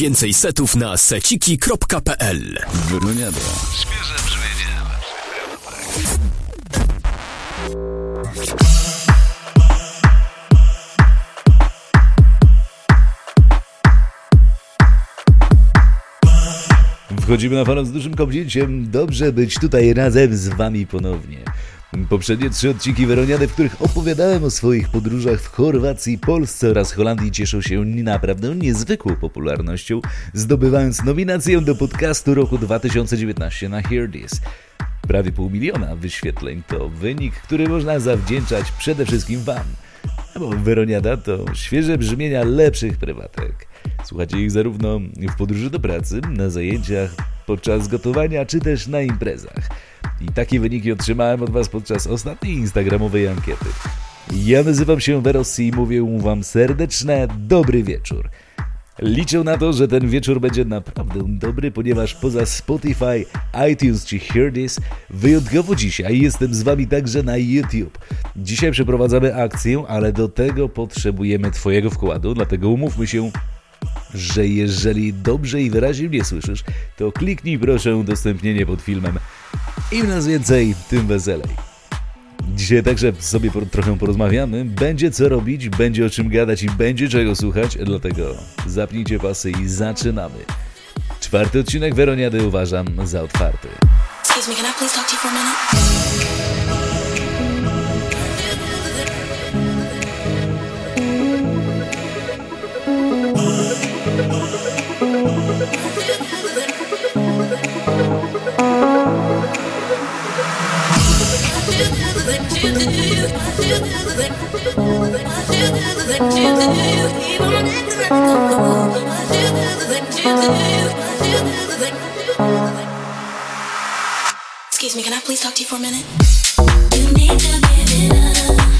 Więcej setów na seciki.pl. Świeże brzmienie. Wchodzimy na falę z dużym kopnięciem. Dobrze być tutaj razem z wami ponownie. Poprzednie trzy odcinki Weroniady, w których opowiadałem o swoich podróżach w Chorwacji, Polsce oraz Holandii cieszą się naprawdę niezwykłą popularnością, zdobywając nominację do podcastu roku 2019 na Hear This. Prawie pół miliona wyświetleń to wynik, który można zawdzięczać przede wszystkim Wam. Bo Weroniada to świeże brzmienia lepszych prywatek. Słuchacie ich zarówno w podróży do pracy, na zajęciach, podczas gotowania, czy też na imprezach. I takie wyniki otrzymałem od Was podczas ostatniej instagramowej ankiety. Ja nazywam się Werossi i mówię Wam serdeczne dobry wieczór. Liczę na to, że ten wieczór będzie naprawdę dobry, ponieważ poza Spotify, iTunes czy Hear This, wyjątkowo dzisiaj jestem z Wami także na YouTube. Dzisiaj przeprowadzamy akcję, ale do tego potrzebujemy Twojego wkładu, dlatego umówmy się, że jeżeli dobrze i wyraźnie mnie słyszysz, to kliknij proszę udostępnienie pod filmem. Im nas więcej, tym weselej. Dzisiaj także sobie trochę porozmawiamy. Będzie co robić, będzie o czym gadać i będzie czego słuchać, dlatego zapnijcie pasy i zaczynamy. Czwarty odcinek Weroniady uważam za otwarty. Excuse me, can I please talk to you for a minute? Excuse me, can I please talk to you for a minute? You need to give it up.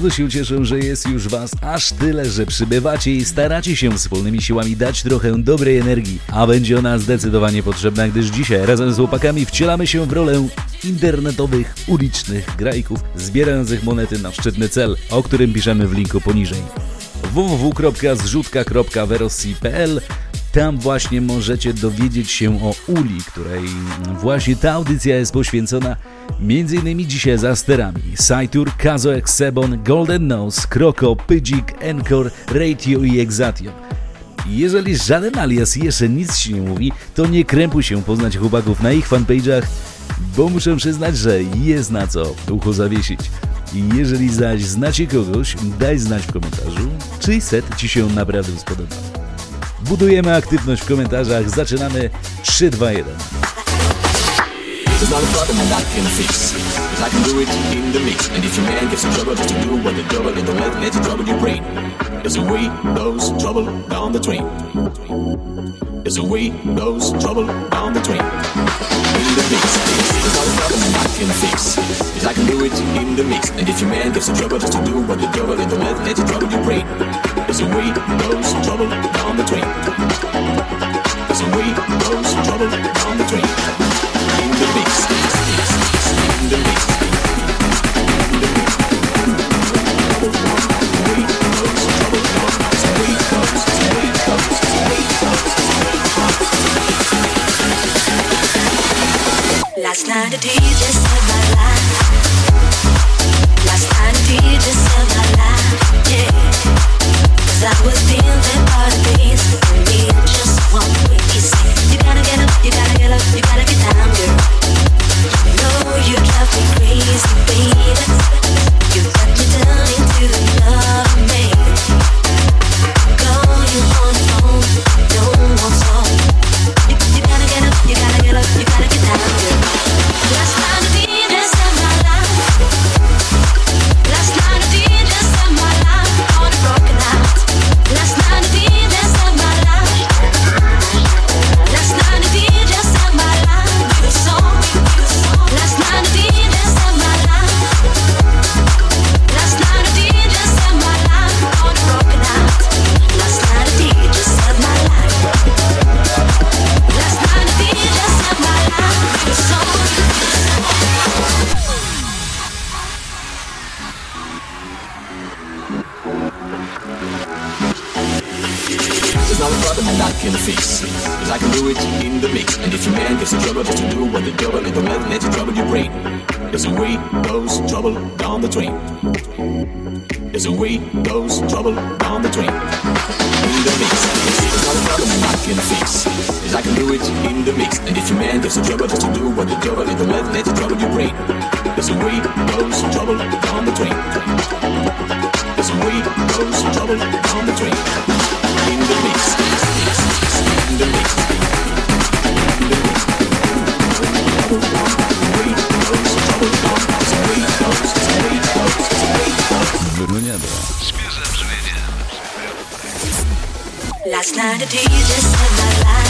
Bardzo się cieszę, że jest już Was aż tyle, że przybywacie i staracie się wspólnymi siłami dać trochę dobrej energii, a będzie ona zdecydowanie potrzebna, gdyż dzisiaj razem z chłopakami wcielamy się w rolę internetowych, ulicznych grajków zbierających monety na szczytny cel, o którym piszemy w linku poniżej. www.zrzutka.verossi.pl tam właśnie możecie dowiedzieć się o Uli, której właśnie ta audycja jest poświęcona m.in. dzisiaj za sterami Saitur, Kazo Sebon, Golden Nose, Kroko, Pydzik, Encore, Ratio i Exation. Jeżeli żaden alias jeszcze nic ci nie mówi, to nie krępuj się poznać chłopaków na ich fanpage'ach, bo muszę przyznać, że jest na co ucho zawiesić. Jeżeli zaś znacie kogoś, daj znać w komentarzu, czyj set Ci się naprawdę spodobał. Budujemy aktywność w komentarzach, zaczynamy 3, 2, 1. There's not a problem that I can fix. Cause I can do it in the mix. And if your man gives you trouble just do what the double, it don't let, let you trouble your brain. There's a way goes trouble down the train. There's a way goes trouble down the train. In the mix. There's not a problem that I can fix. Cause I can do it in the mix. And if your man gives you trouble just do what the double, it don't let, let you trouble your brain. There's a way goes trouble I can do it in the mix. And if your man gives you trouble just to do what the double, it don't let, let you trouble your brain. There's a way goes trouble down the train. There's a way goes trouble down the train. In the mix. In the mix. In the mix. Trouble a a a. Last night a DJ my life.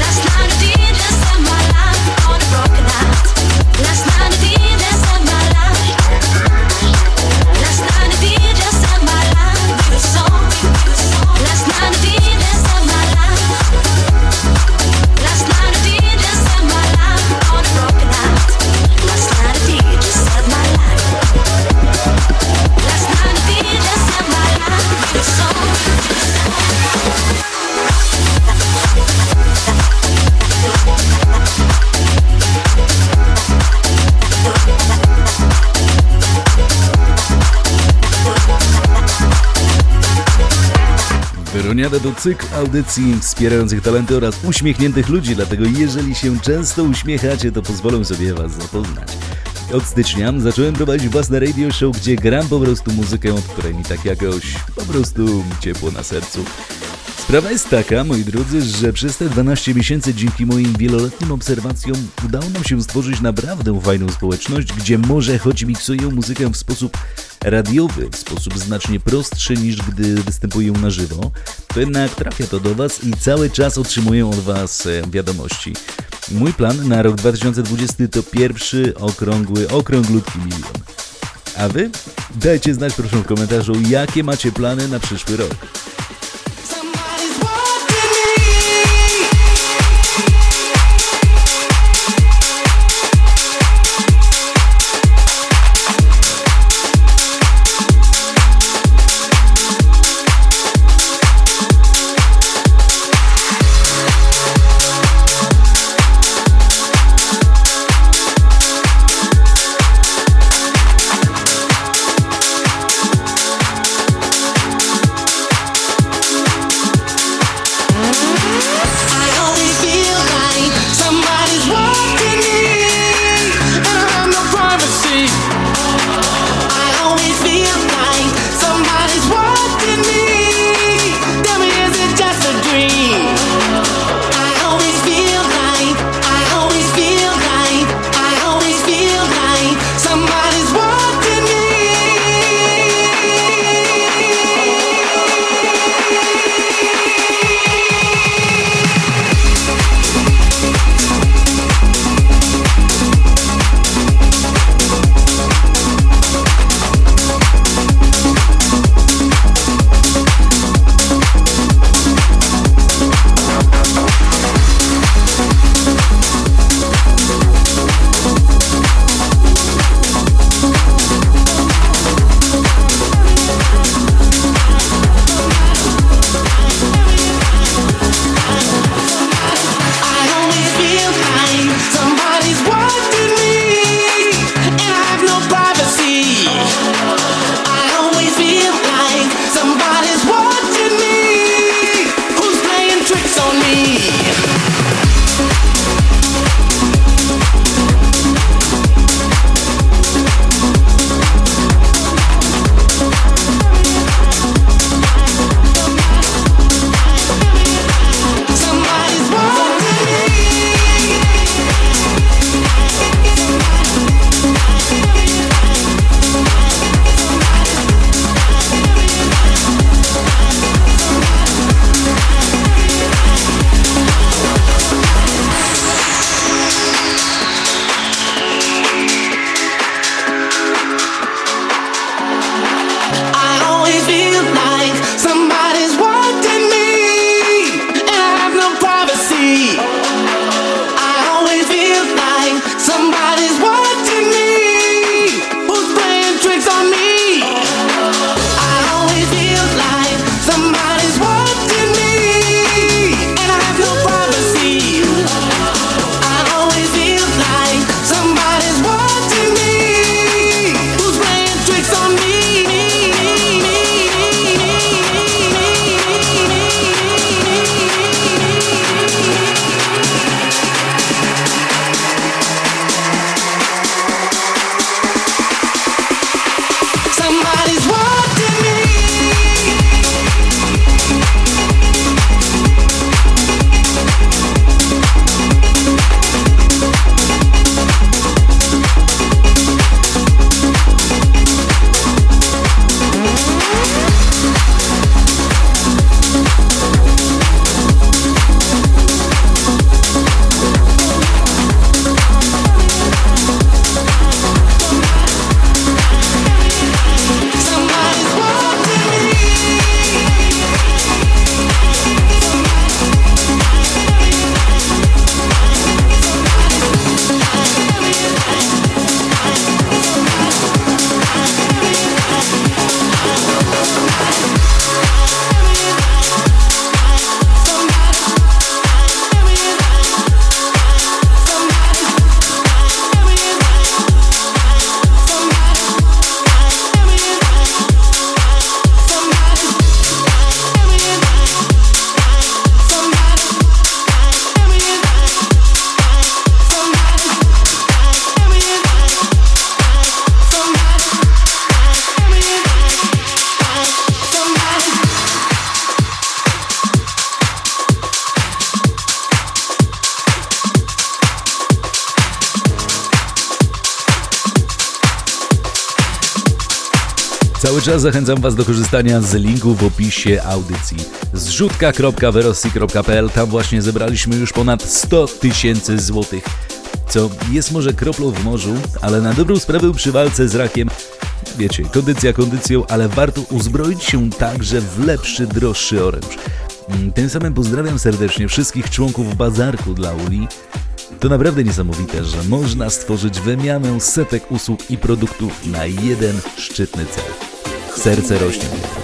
Last night I did just set my life on a broken heart. Last night. Wyroniada to cykl audycji wspierających talenty oraz uśmiechniętych ludzi, dlatego jeżeli się często uśmiechacie, to pozwolę sobie Was zapoznać. Od stycznia zacząłem prowadzić własne radio show, gdzie gram po prostu muzykę, od której mi tak jakoś po prostu ciepło na sercu. Sprawa jest taka, moi drodzy, że przez te 12 miesięcy dzięki moim wieloletnim obserwacjom udało nam się stworzyć naprawdę fajną społeczność, gdzie może choć miksuję muzykę w sposób radiowy, w sposób znacznie prostszy niż gdy występuję na żywo, to jednak trafia to do Was i cały czas otrzymuję od Was e, wiadomości. Mój plan na rok 2020 to pierwszy okrągły, okrąglutki milion. A Wy? Dajcie znać proszę w komentarzu, jakie macie plany na przyszły rok. zachęcam Was do korzystania z linku w opisie audycji. zrzutka.verossi.pl Tam właśnie zebraliśmy już ponad 100 tysięcy złotych, co jest może kroplą w morzu, ale na dobrą sprawę przy walce z rakiem Wiecie, kondycja kondycją, ale warto uzbroić się także w lepszy, droższy oręż. Mm, tym samym pozdrawiam serdecznie wszystkich członków bazarku dla Uli. To naprawdę niesamowite, że można stworzyć wymianę setek usług i produktów na jeden szczytny cel serce rośnie.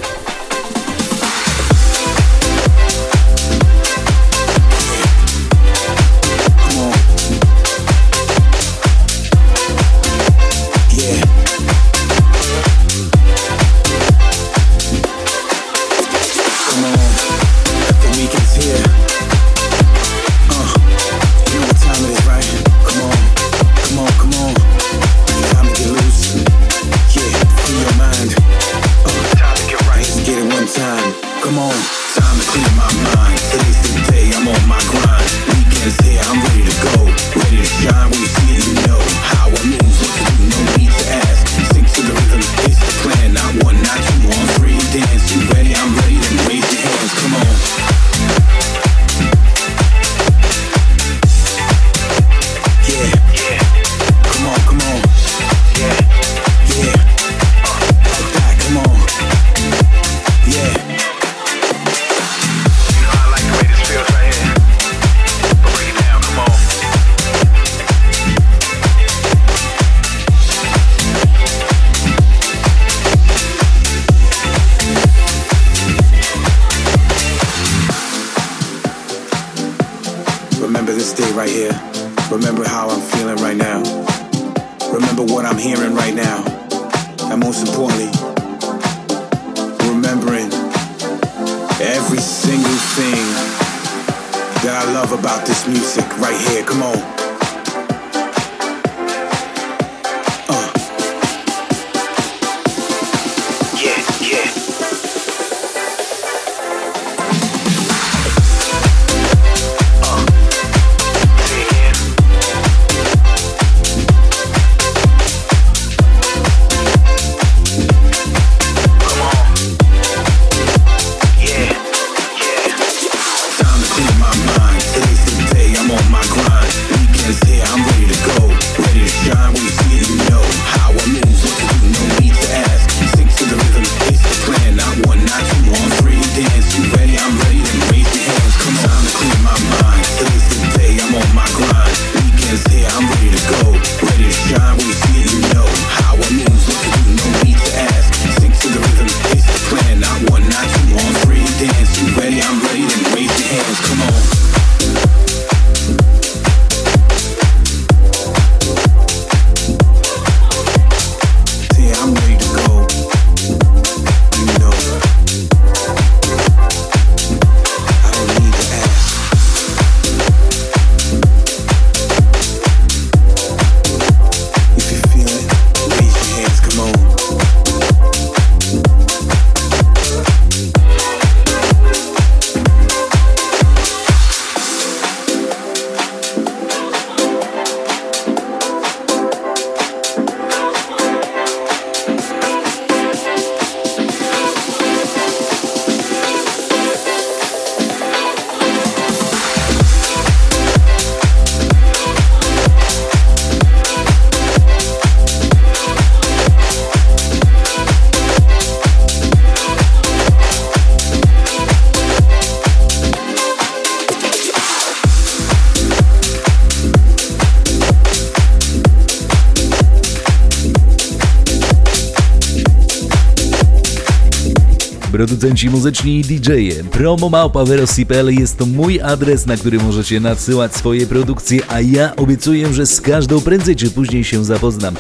producenci muzyczni i DJ-e. Promomałpawerossi.pl jest to mój adres, na który możecie nadsyłać swoje produkcje, a ja obiecuję, że z każdą prędzej czy później się zapoznam.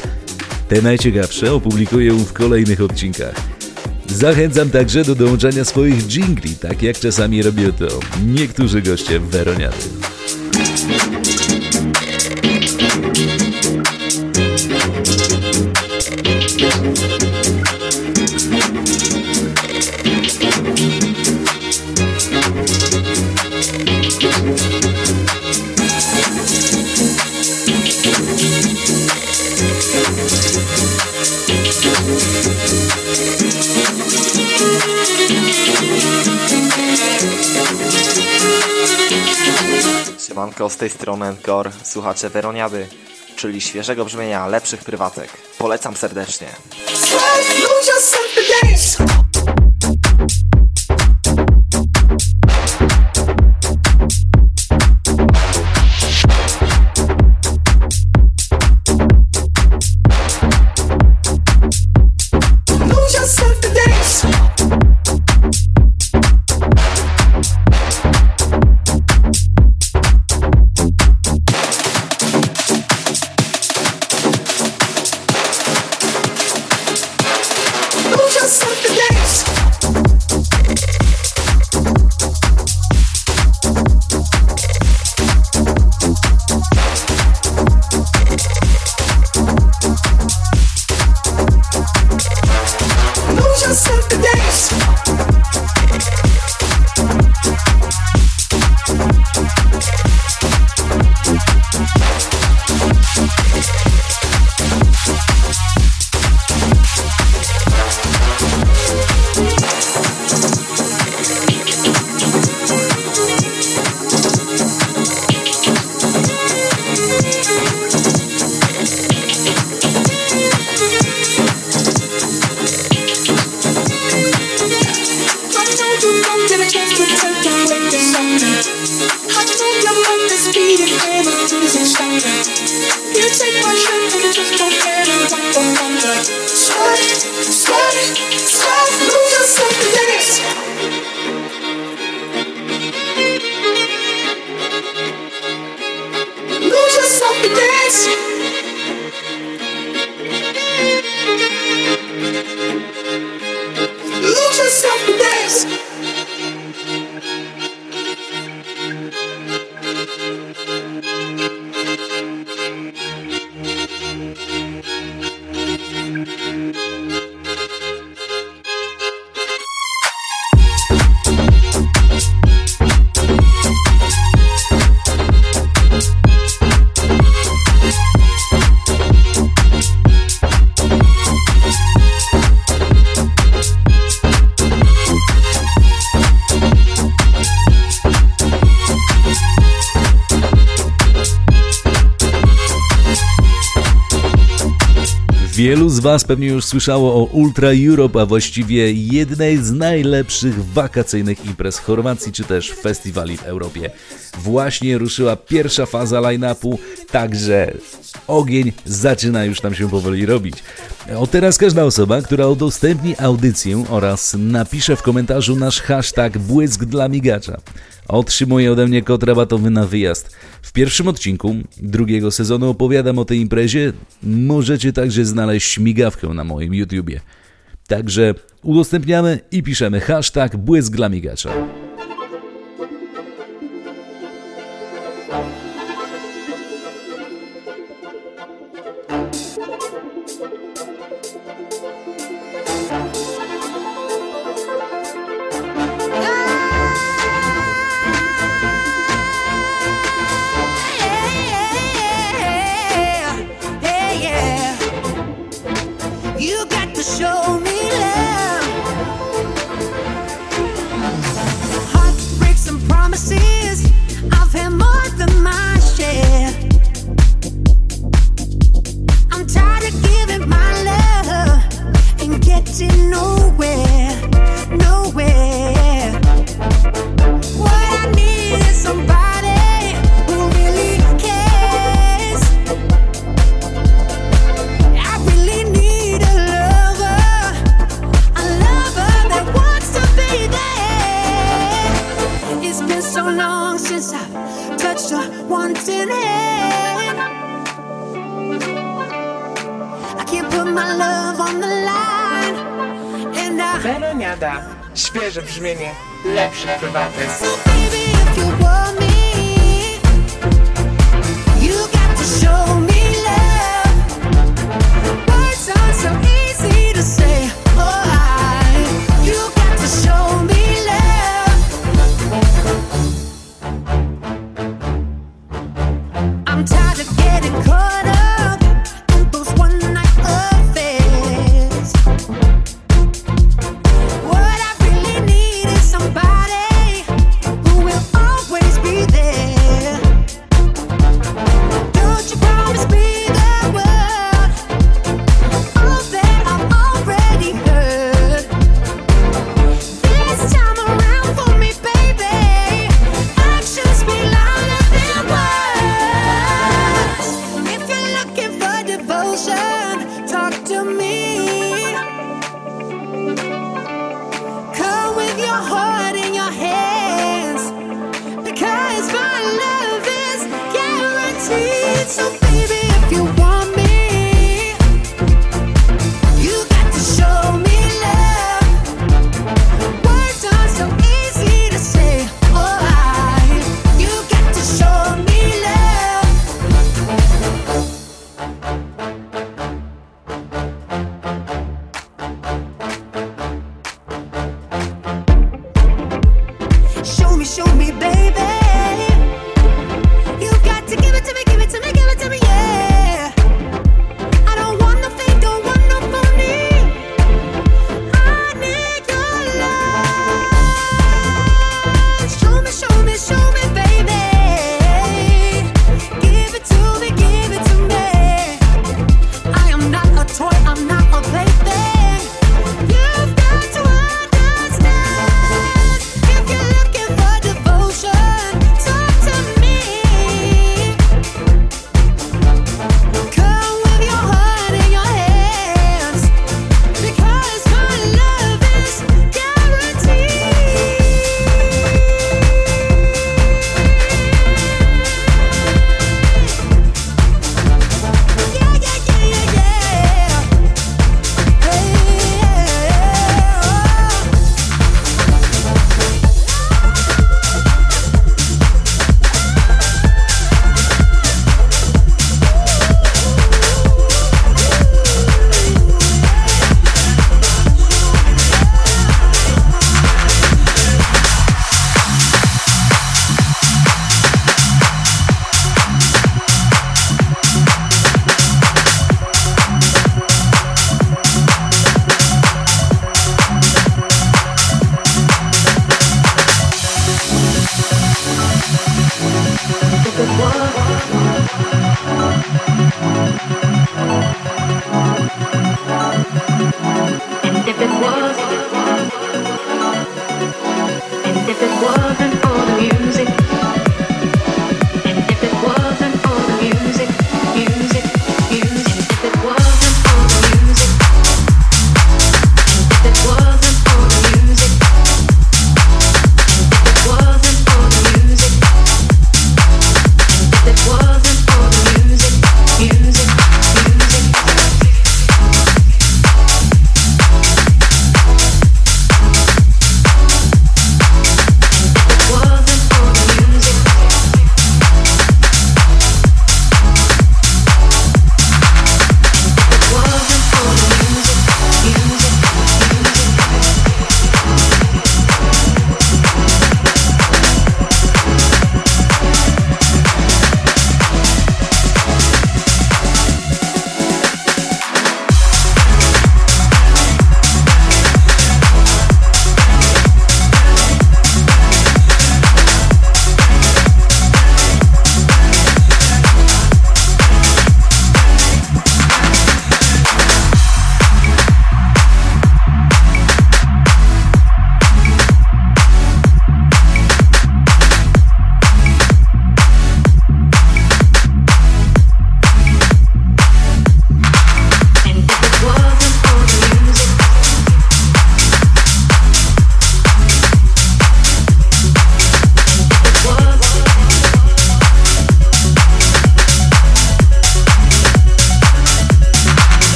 Te najciekawsze opublikuję w kolejnych odcinkach. Zachęcam także do dołączania swoich jingli, tak jak czasami robią to niektórzy goście w Weroniady. Siemanko, z tej strony Encore, słuchacze Weroniady, czyli świeżego brzmienia lepszych prywatek. Polecam serdecznie. Was pewnie już słyszało o Ultra Europe, a właściwie jednej z najlepszych wakacyjnych imprez Chorwacji czy też festiwali w Europie. Właśnie ruszyła pierwsza faza line-upu, także ogień zaczyna już tam się powoli robić. Od teraz każda osoba, która udostępni audycję oraz napisze w komentarzu nasz hashtag błysk dla migacza, otrzymuje ode mnie kod rabatowy na wyjazd. W pierwszym odcinku drugiego sezonu opowiadam o tej imprezie. Możecie także znaleźć śmigawkę na moim YouTubie. Także udostępniamy i piszemy hashtag błysk dla migacza.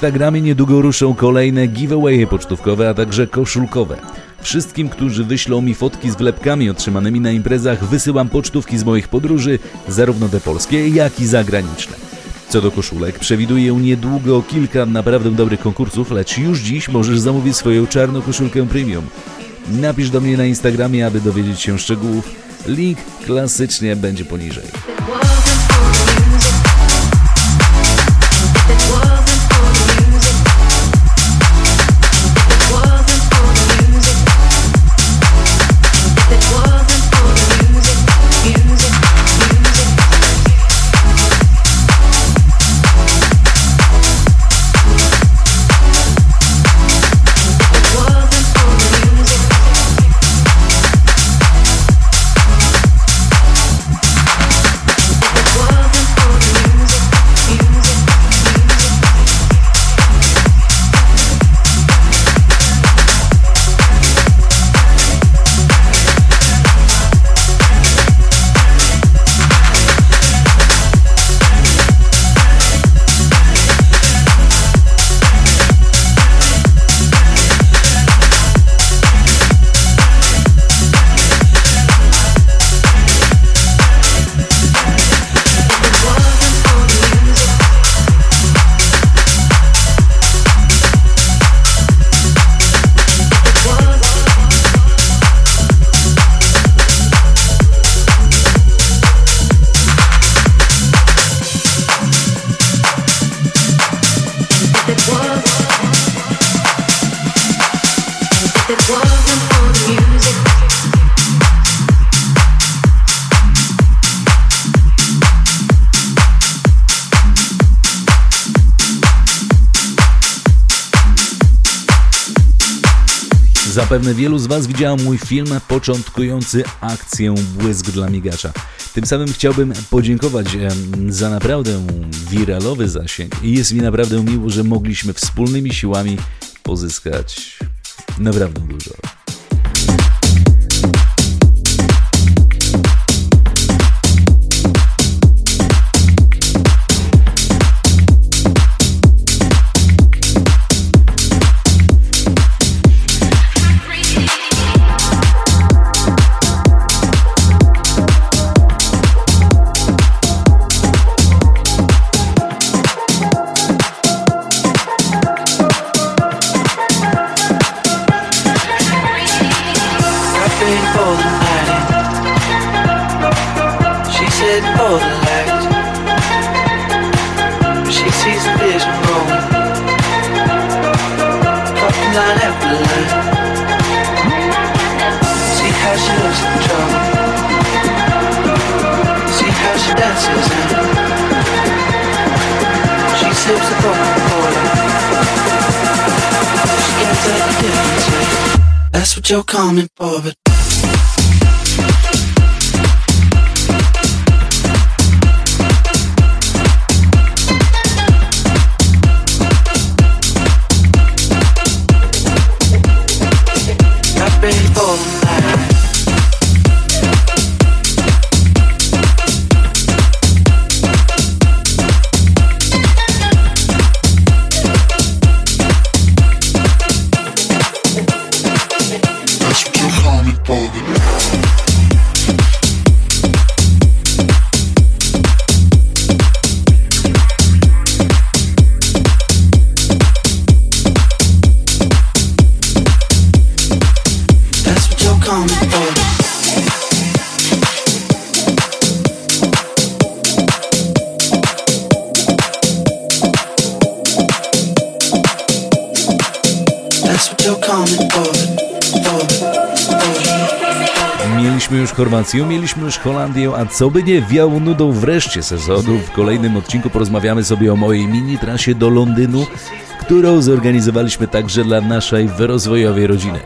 Instagramie niedługo ruszą kolejne giveawaye pocztówkowe, a także koszulkowe. Wszystkim, którzy wyślą mi fotki z wlepkami otrzymanymi na imprezach, wysyłam pocztówki z moich podróży, zarówno te polskie, jak i zagraniczne. Co do koszulek, przewiduję niedługo kilka naprawdę dobrych konkursów, lecz już dziś możesz zamówić swoją czarną koszulkę premium. Napisz do mnie na Instagramie, aby dowiedzieć się szczegółów. Link klasycznie będzie poniżej. Zapewne wielu z Was widziało mój film początkujący akcję Błysk dla Migacza. Tym samym chciałbym podziękować za naprawdę wiralowy zasięg i jest mi naprawdę miło, że mogliśmy wspólnymi siłami pozyskać naprawdę dużo. Chorwację, mieliśmy już Holandię, a co by nie wiało nudą wreszcie sezonu. W kolejnym odcinku porozmawiamy sobie o mojej mini trasie do Londynu, którą zorganizowaliśmy także dla naszej rozwojowej rodziny.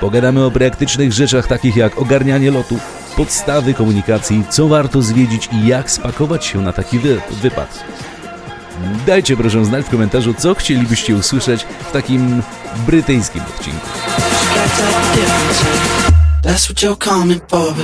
Pogadamy o praktycznych rzeczach takich jak ogarnianie lotów, podstawy komunikacji, co warto zwiedzić i jak spakować się na taki wy wypad. Dajcie proszę znać w komentarzu, co chcielibyście usłyszeć w takim brytyjskim odcinku. That's what you're coming for.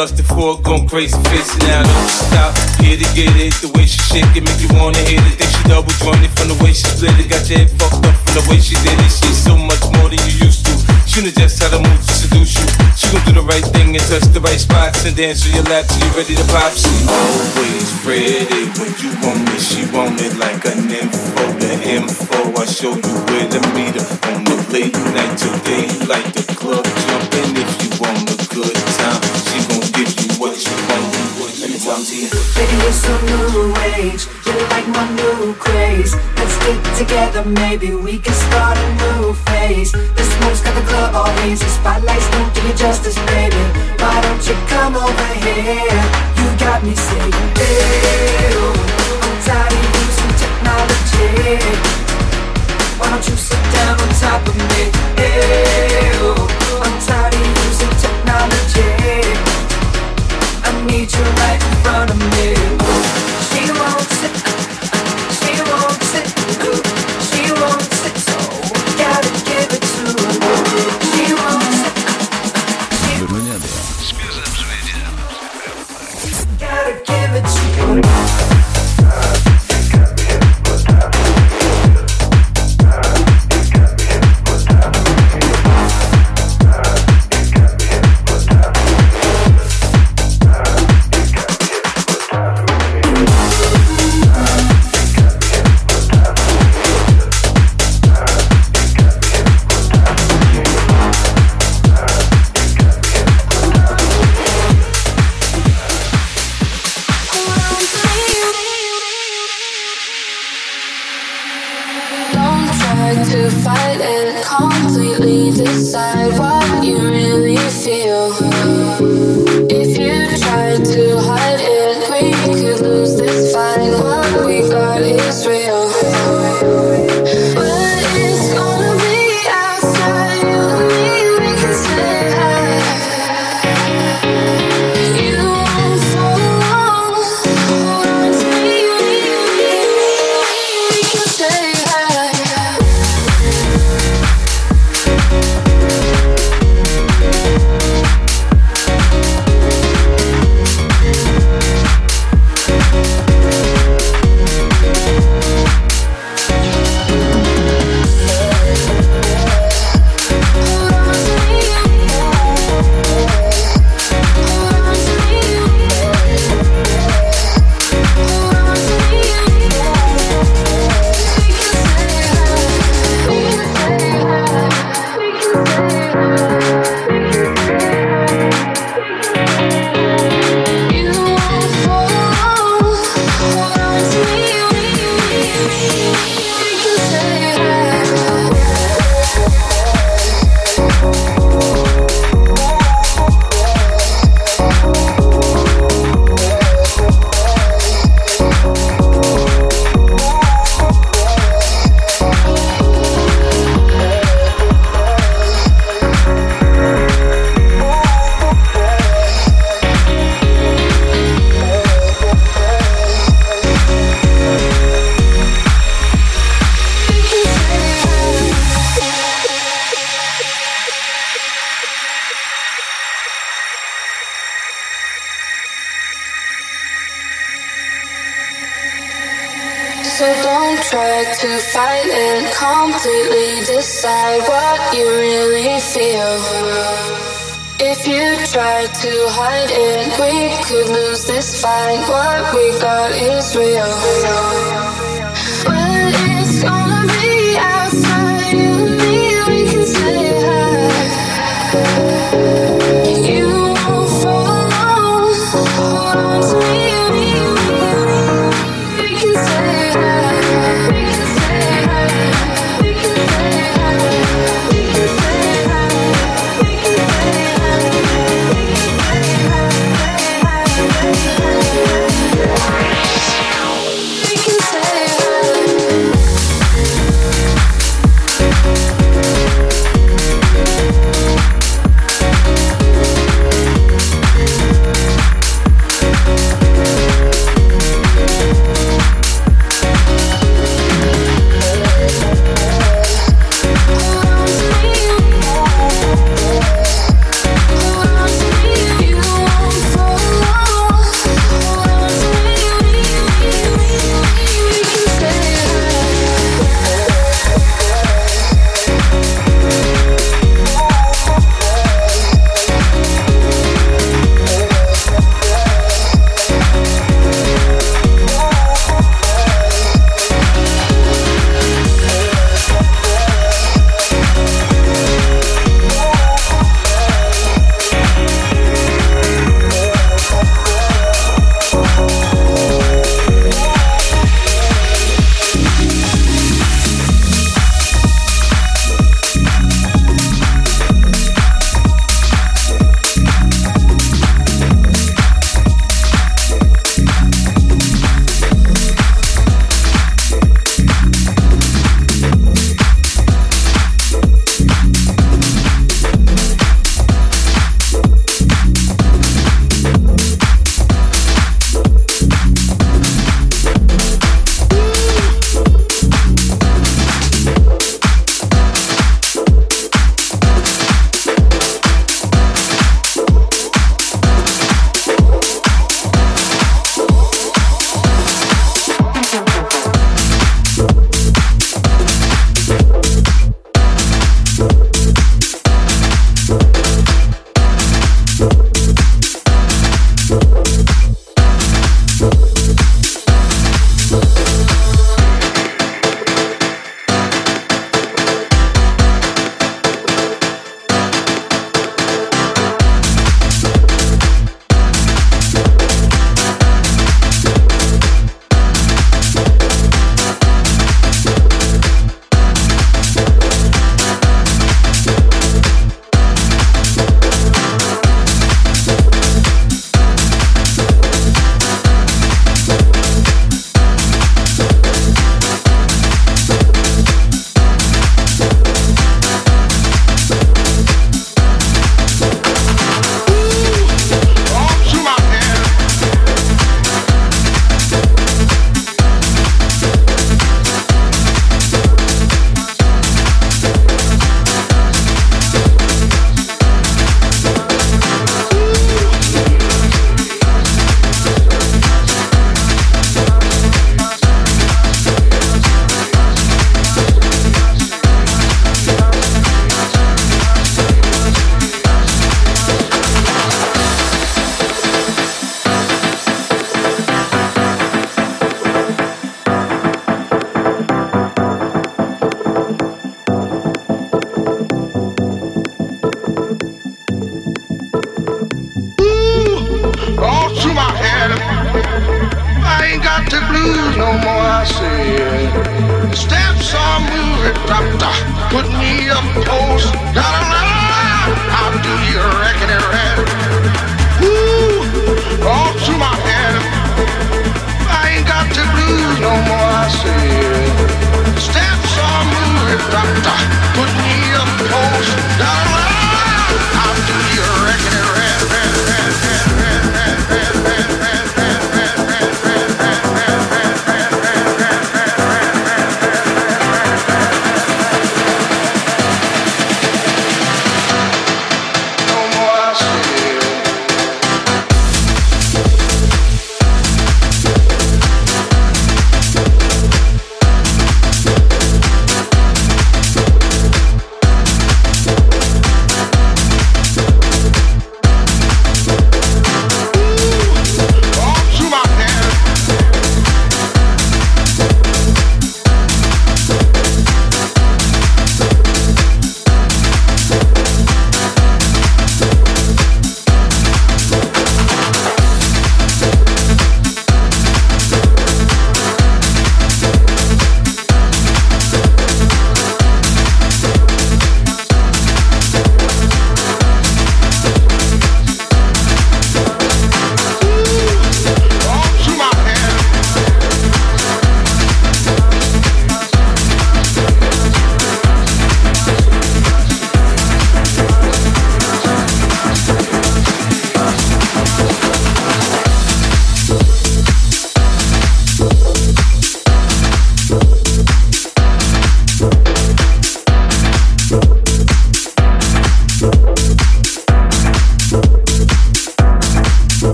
Lusted for it, going crazy, facing out, don't stop, get it, get it, the way she shake it, make you wanna hit it. Think she double jointed from the way she split it, got your head fucked up from the way she did it. She's so much more than you used to. Knows just how to move to seduce you. She gon' do the right thing and touch the right spots and dance to your lap till you ready to pop. She always ready when you want me. She want it like an info, the info. I show you where to meet her on the late night till daylight. The club My new craze. Let's get together, maybe we can start a new phase. The smoke's got the club all hazy. Spotlights don't do you justice, baby. Why don't you come over here? You got me saying, hey, oh, I'm tired of using technology. Why don't you sit down on top of me? Hey, oh, I'm tired of using technology. I need you right in front of me.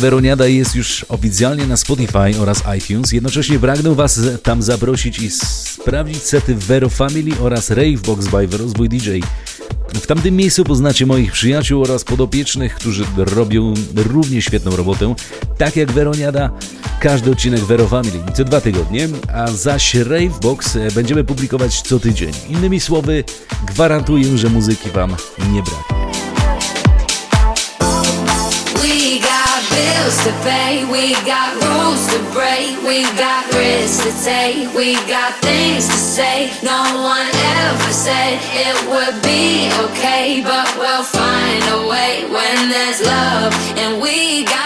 Weroniada jest już oficjalnie na Spotify oraz iTunes, jednocześnie pragnę Was tam zaprosić i sprawdzić sety Vero Family oraz Ravebox by Rozbój DJ. W tamtym miejscu poznacie moich przyjaciół oraz podopiecznych, którzy robią równie świetną robotę. Tak jak Weroniada, każdy odcinek Vero Family co dwa tygodnie, a zaś Ravebox będziemy publikować co tydzień. Innymi słowy, gwarantuję, że muzyki Wam nie braknie. Bills to pay, we got rules to break, we got risks to take, we got things to say. No one ever said it would be okay, but we'll find a way when there's love, and we got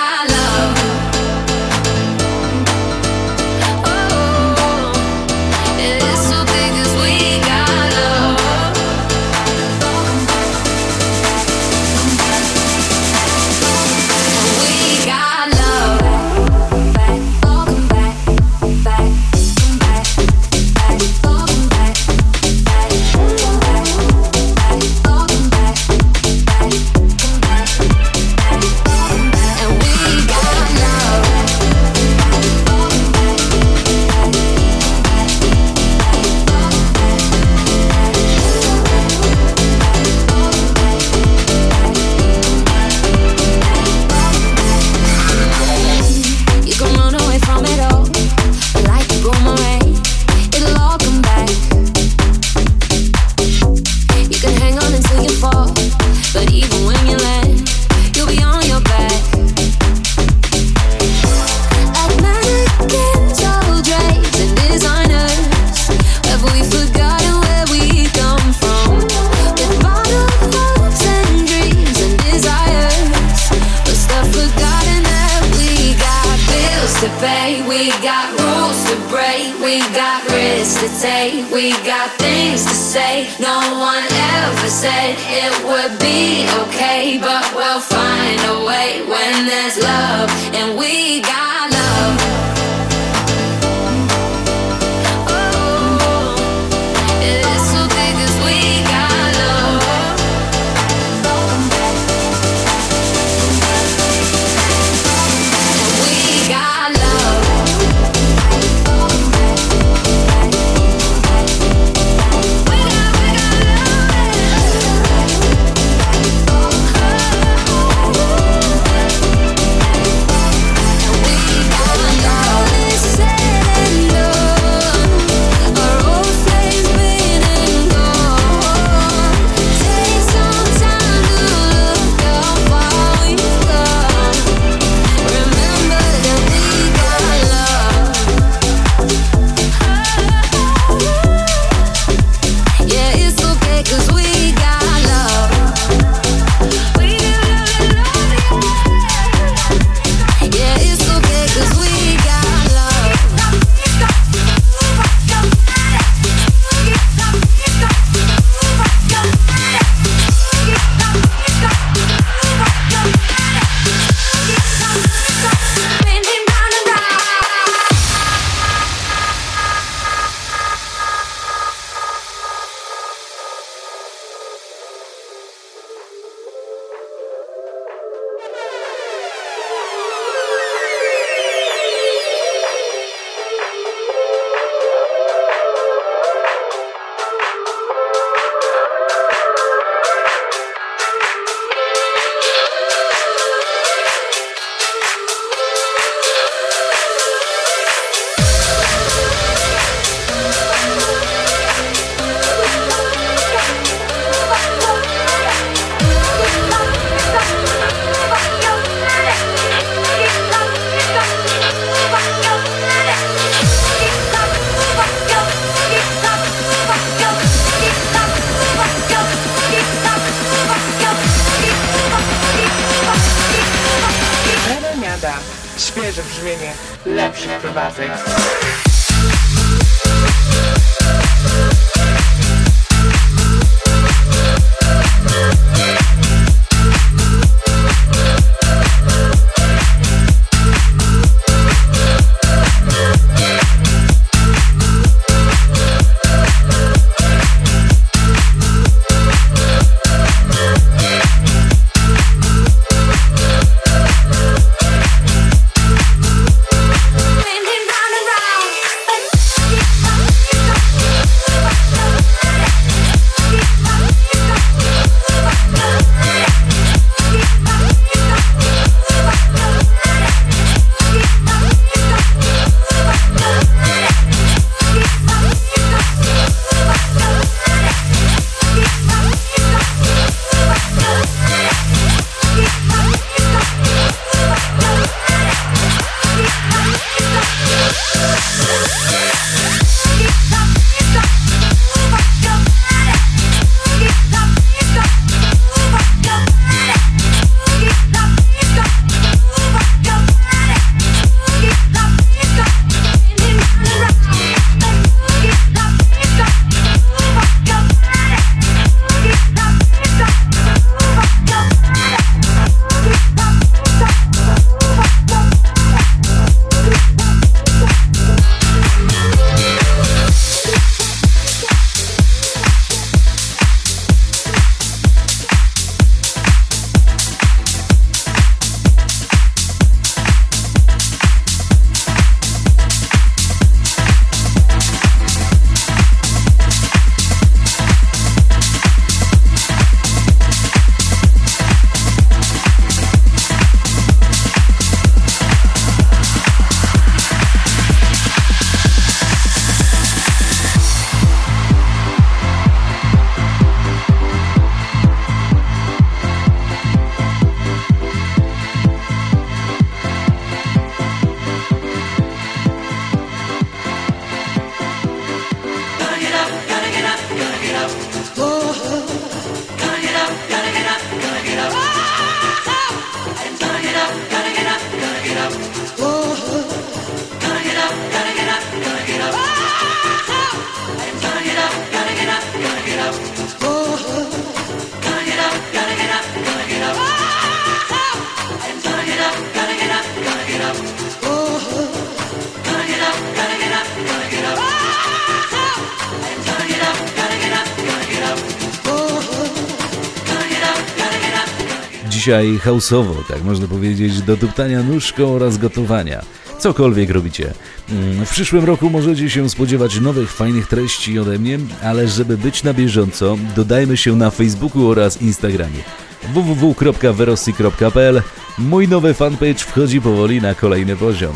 break, we got risks to take, we got things to say. No one ever said it would be okay, but we'll find a way when there's love, and we got Dzisiaj houseowo, tak można powiedzieć, do tuptania nóżką oraz gotowania. Cokolwiek robicie. Mm, W przyszłym roku możecie się spodziewać nowych, fajnych treści ode mnie, ale żeby być na bieżąco, dodajmy się na Facebooku oraz Instagramie. www.verosi.pl Mój nowy fanpage wchodzi powoli na kolejny poziom.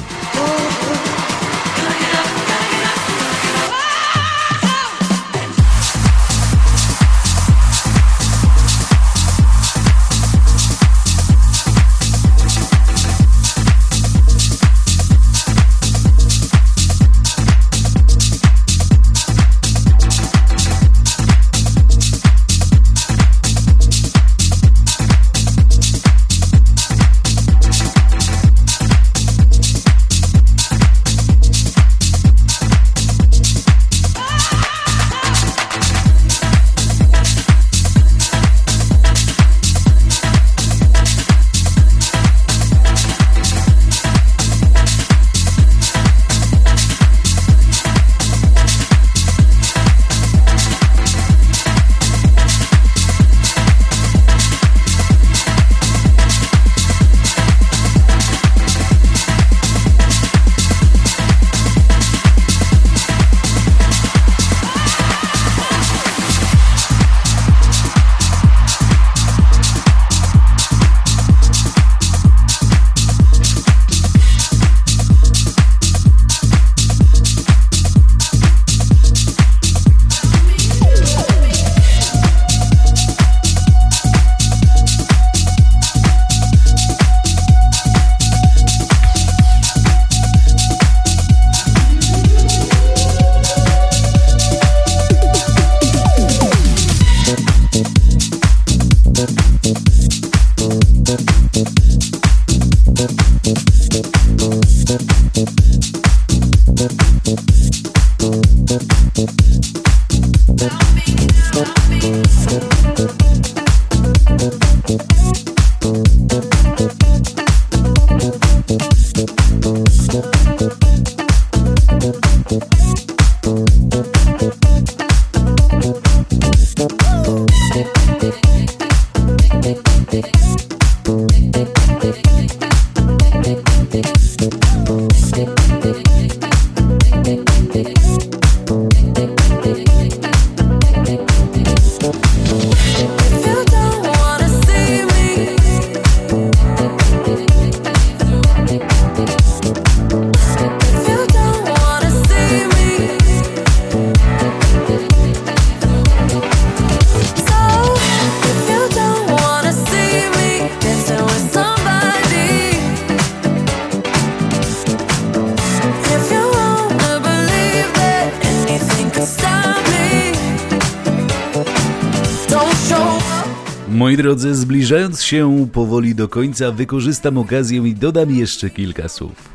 Się powoli do końca, wykorzystam okazję i dodam jeszcze kilka słów.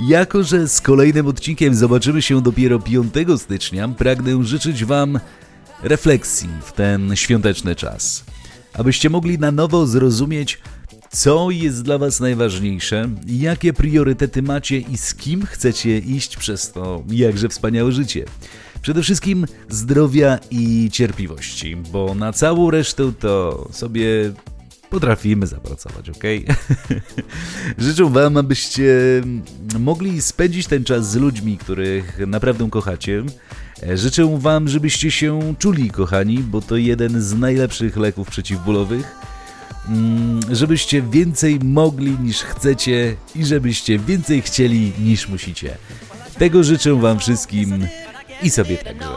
Jako, że z kolejnym odcinkiem zobaczymy się dopiero 5 stycznia, pragnę życzyć Wam refleksji w ten świąteczny czas. Abyście mogli na nowo zrozumieć, co jest dla Was najważniejsze, jakie priorytety macie i z kim chcecie iść przez to jakże wspaniałe życie. Przede wszystkim zdrowia i cierpliwości, bo na całą resztę to sobie potrafimy zapracować, ok? Życzę Wam, abyście mogli spędzić ten czas z ludźmi, których naprawdę kochacie. Życzę Wam, żebyście się czuli kochani, bo to jeden z najlepszych leków przeciwbólowych. Mm, Żebyście więcej mogli niż chcecie i żebyście więcej chcieli niż musicie. Tego życzę Wam wszystkim i sobie także.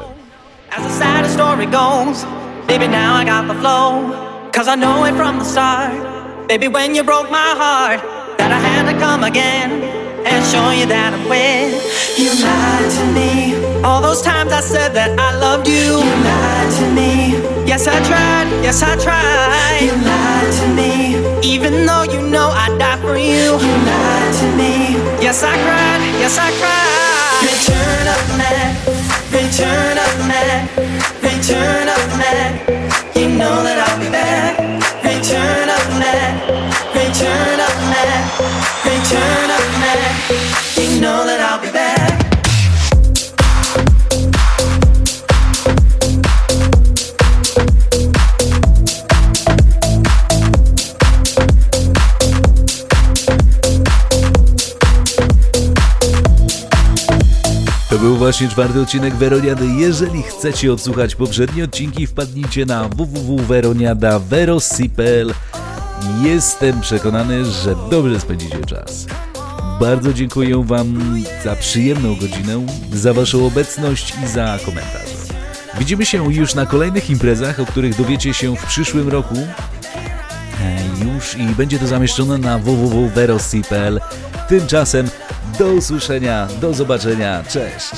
As the sad story goes, baby, now I got the flow. Cause I know it from the start. Baby, when you broke my heart, that I had to come again and show you that I'm with. You lied to me. All those times I said that I loved you. You lied to me. Yes, I tried. Yes, I tried. You lied to me. Even though you know I'd die for you. You lied to me. Yes, I cried. Yes, I cried. Return of man. Return of man. Return of man. Know that I'll be back. Return of man. Return of man. Return of. You know that I'll be back. To był właśnie czwarty odcinek Weroniady. Jeżeli chcecie odsłuchać poprzednie odcinki, wpadnijcie na www.veroniada.verosipel. Jestem przekonany, że dobrze spędzicie czas. Bardzo dziękuję Wam za przyjemną godzinę, za Waszą obecność i za komentarze. Widzimy się już na kolejnych imprezach, o których dowiecie się w przyszłym roku. E, Już i będzie to zamieszczone na www.verosipel. Tymczasem do usłyszenia, do zobaczenia, cześć!